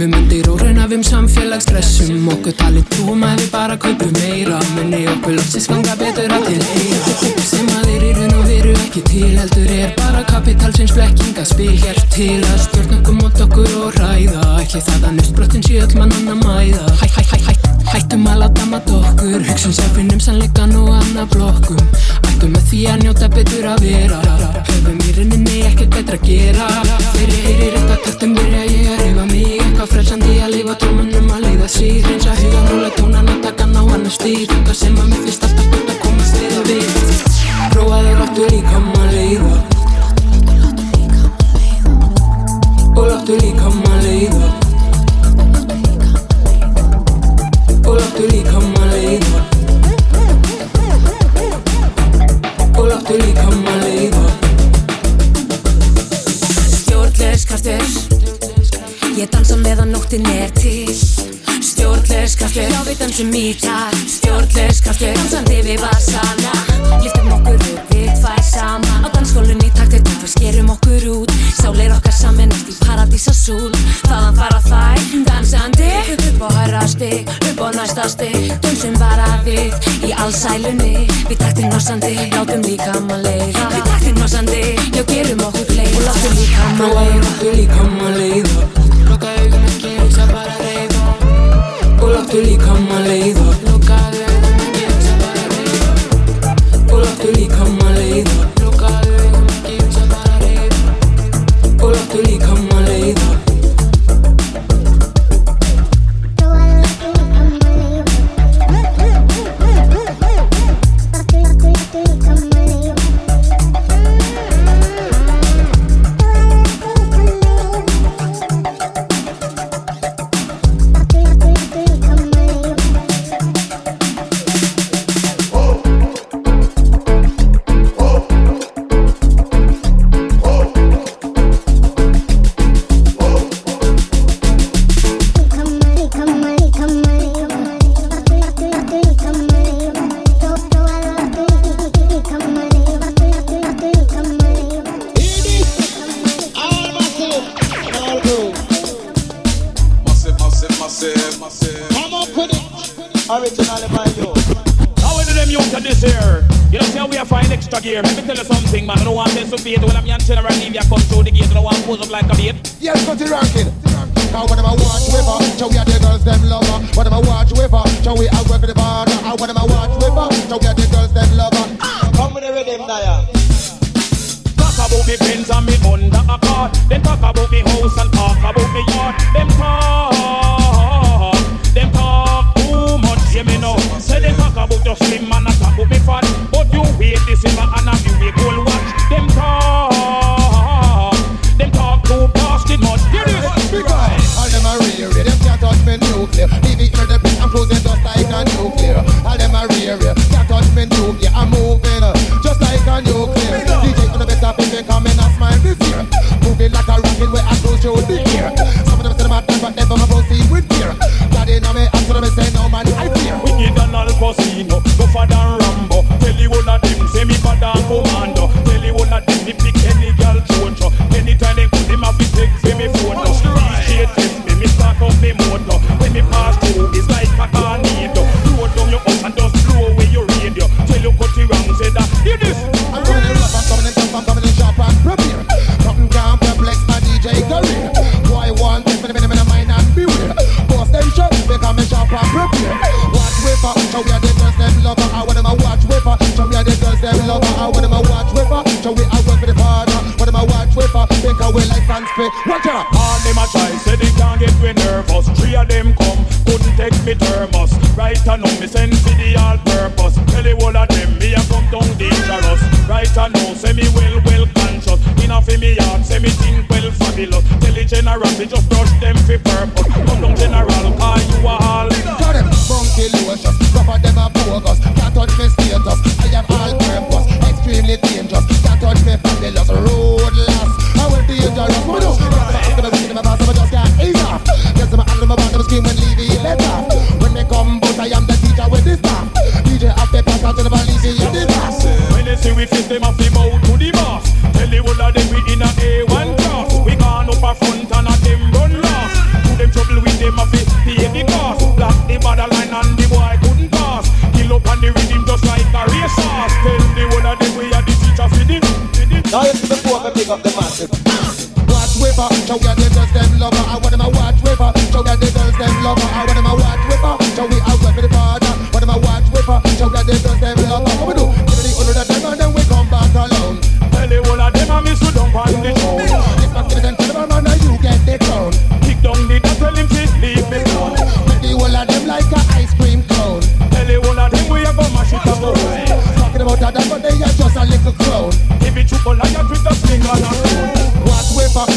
skrifum undir og raunafum samfélagsstressum. Okkur talið trúum að við bara kaupum meira. Menni okkur lótsins ganga betur að til eira Sem að þeir eru nú veru ekki til heldur er bara kapitalsins blekkingaspil Hér til að stjórn okkur mót okkur og ræða. Ætli það að nustbrottin sé öll mann annar mæða. Hæ, hæ, hæ, hæ, hættum að láta mat okkur. Hugsun sem finnum sannleikan og annað blokkum. Ættum með því að njóta betur að vera. Hefum í rauninni ekkert betra að gera. Þeir eru rétt að taktum byrja ég að reyfa mig. Þá frelsan því að lifa tóman um að leiða sír Reyns að huga róla tónan að taka ná annar stýr Þunga sem að mér finnst alltaf gott að komast við að við Próaði láttu líka maður leiða Og láttu líka maður leiða Og láttu líka maður leiða Og láttu líka maður leiða Stjórnleis kastir Ég dansa meðan nóttin er til. Stjórnlegs kraftur Já við dansum í takt Stjórnlegs kraftur Dansandi við vasana. Liftum okkur upp við tvær sama Á dansskólun í takt Þetta fyrst gerum okkur út. Sáleir okkar saman eftir paradísasúl Þaðan fara þær Dansandi. Upp á hæra stygg Upp á næsta stygg Dansum vara við Í allsælunni Við taktinn ásandi Látum líka maður leiða Við taktinn ásandi Já gerum okkur leið Og látum líka maður leiða Látum líka maður leiða Con la peli come my laser.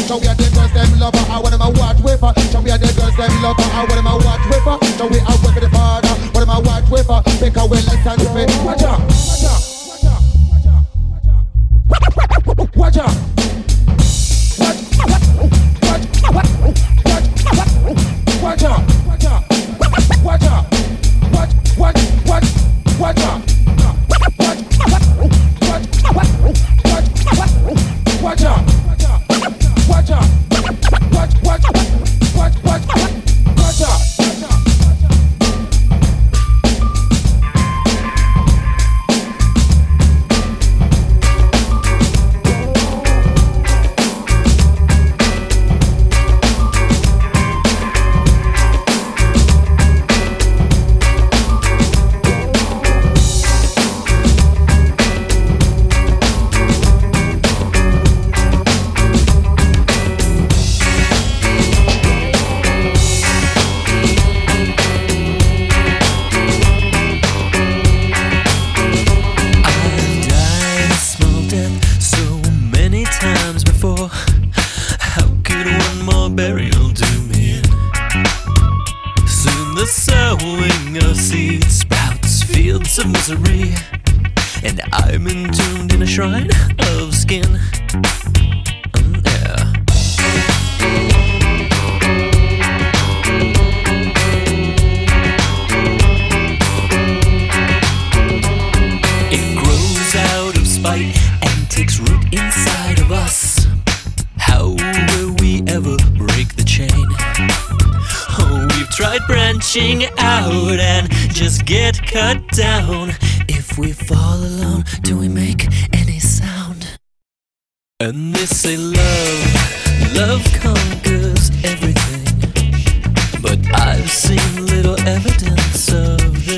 So we are the girls them love her. What am I watch with her? So we are the girls them love her. What am I watch with her? So we are with the father. What am I watch with her? Think I will let and fit. Watch out. down. If we fall alone, do we make any sound? And they say love, love conquers everything. But I've seen little evidence of this.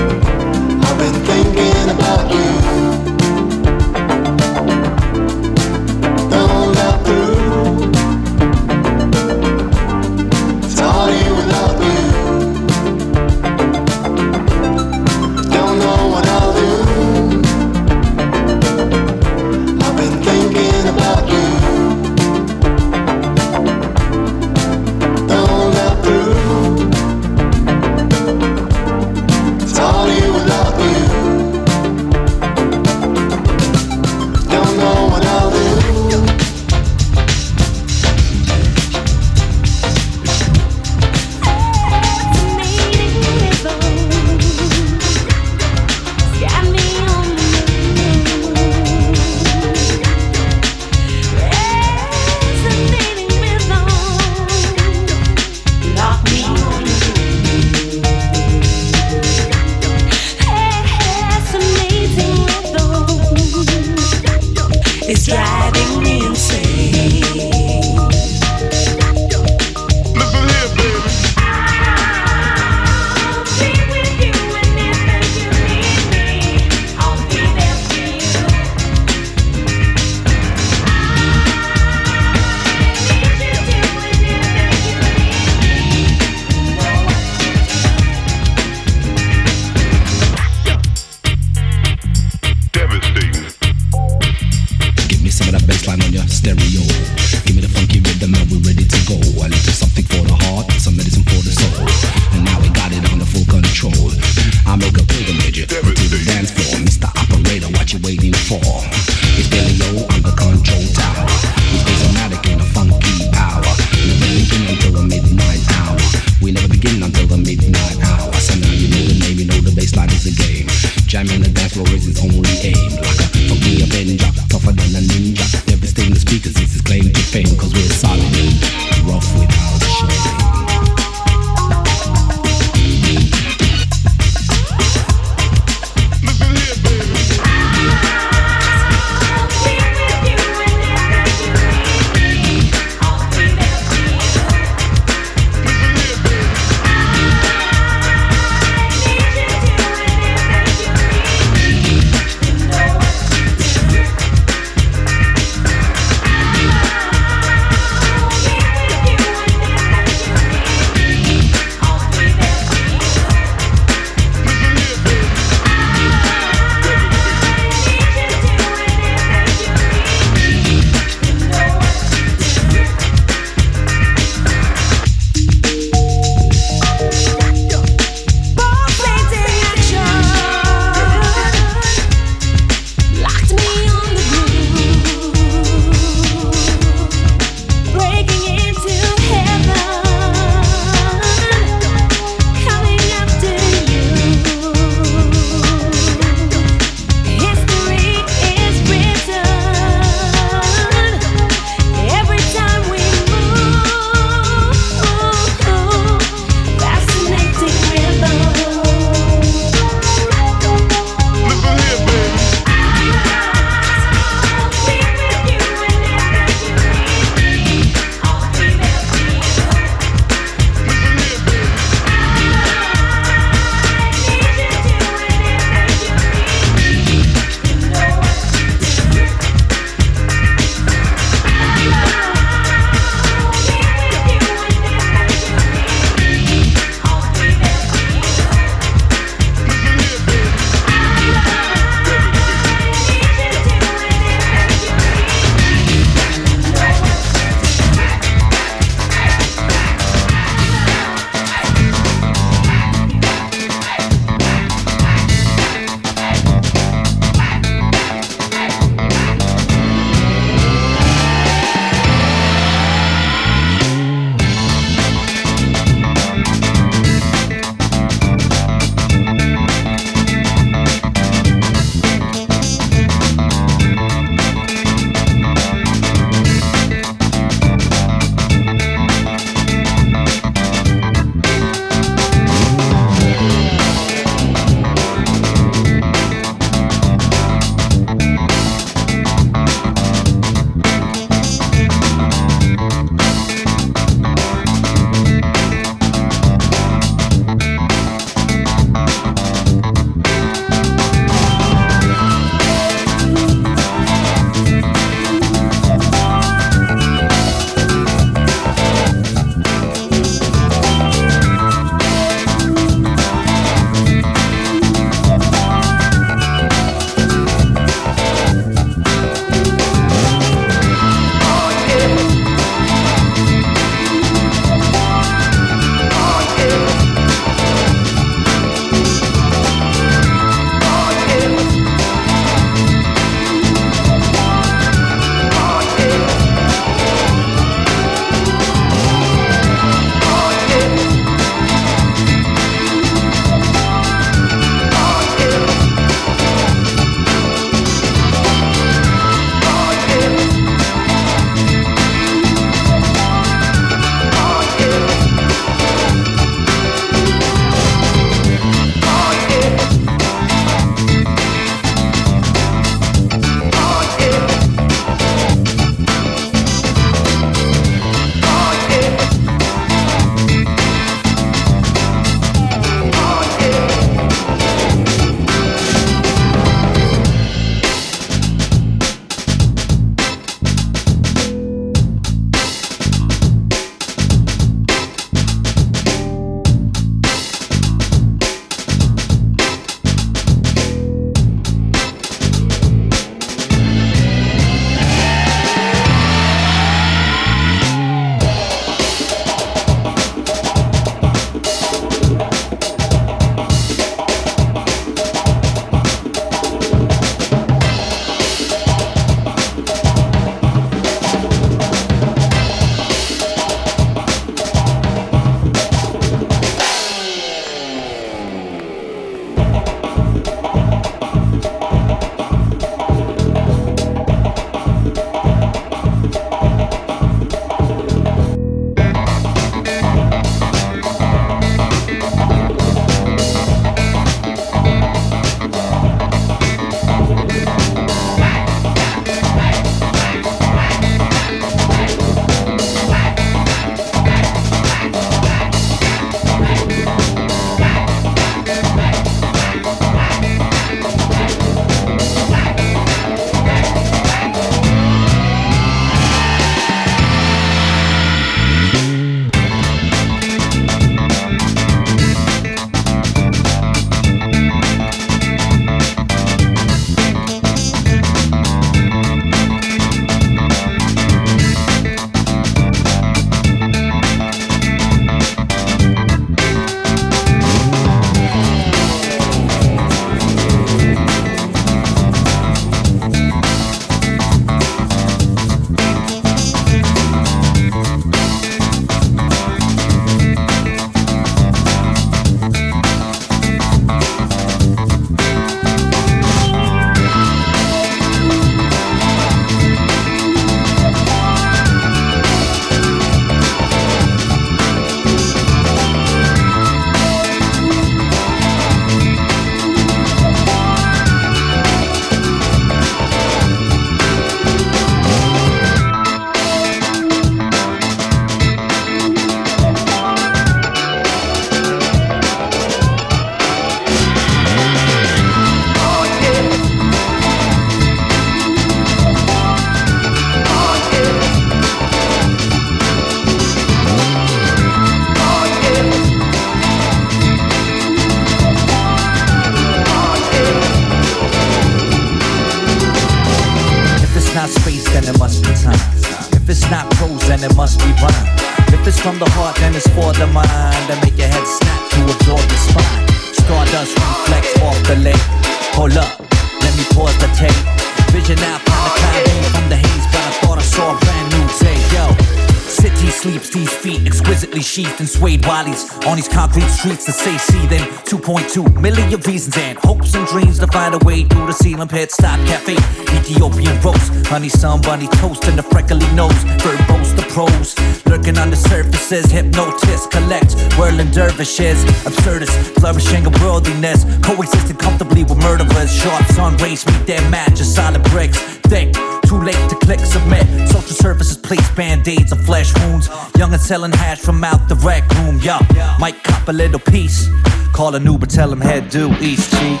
Streets that say see them 2.2 million reasons and hopes and dreams to find a way through the ceiling pit. Stop cafe, Ethiopian roast, honey sun bunny toast and the freckly nose. Verbose the pros, lurking on the surfaces, hypnotist collect whirling dervishes, absurdist, flourishing of worldliness, coexisting comfortably with murderers. Sharp sun rays meet their match, of solid bricks, thick. Too late to click submit. Social services place band-aids of flesh wounds. Young and selling hash from out the rec room. Yo, might cop a little piece. Call an Uber, tell him head due east, cheek.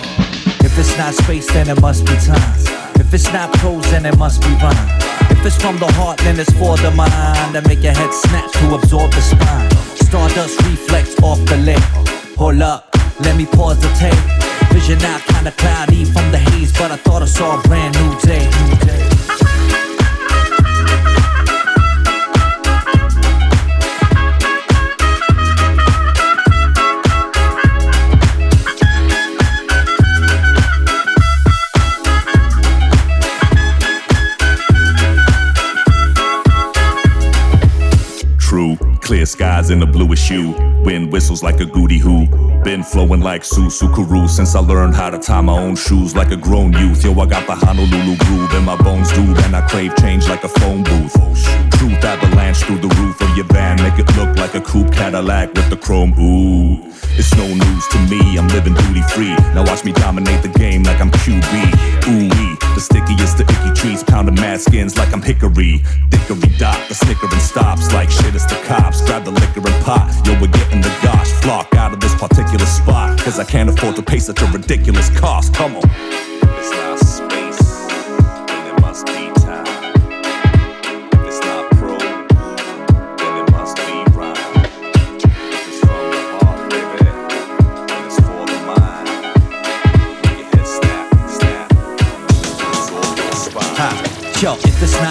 If it's not space, then it must be time. If it's not prose, then it must be rhyme. If it's from the heart, then it's for the mind. That make your head snap to absorb the spine. Stardust reflex off the lip. Hold up, let me pause the tape. Vision out kinda cloudy from the haze, but I thought I saw a brand new day. New day. Clear skies in the bluish hue. Wind whistles like a goody who. Been flowing like Susukuru since I learned how to tie my own shoes like a grown youth. Yo, I got the Honolulu groove in my bones, dude, and I crave change like a phone booth. Oh, Truth avalanche through the roof of your van, make it look like a coupe Cadillac with the chrome. Ooh, it's no news to me. I'm living duty free. Now watch me dominate the game like I'm QB. Ooh wee, the stickiest the icky trees, pounding mad skins like I'm hickory. Dickory dot, the snickering stops like shit. It's the cops. Grab the liquor and pot. Yo, we're getting the gosh flock out of this particular spot. Cause I can't afford to pay such a ridiculous cost. Come on. It's not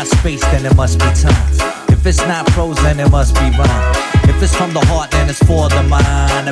not space, then it must be time. If it's not prose, then it must be rhyme. If it's from the heart, then it's for the mind.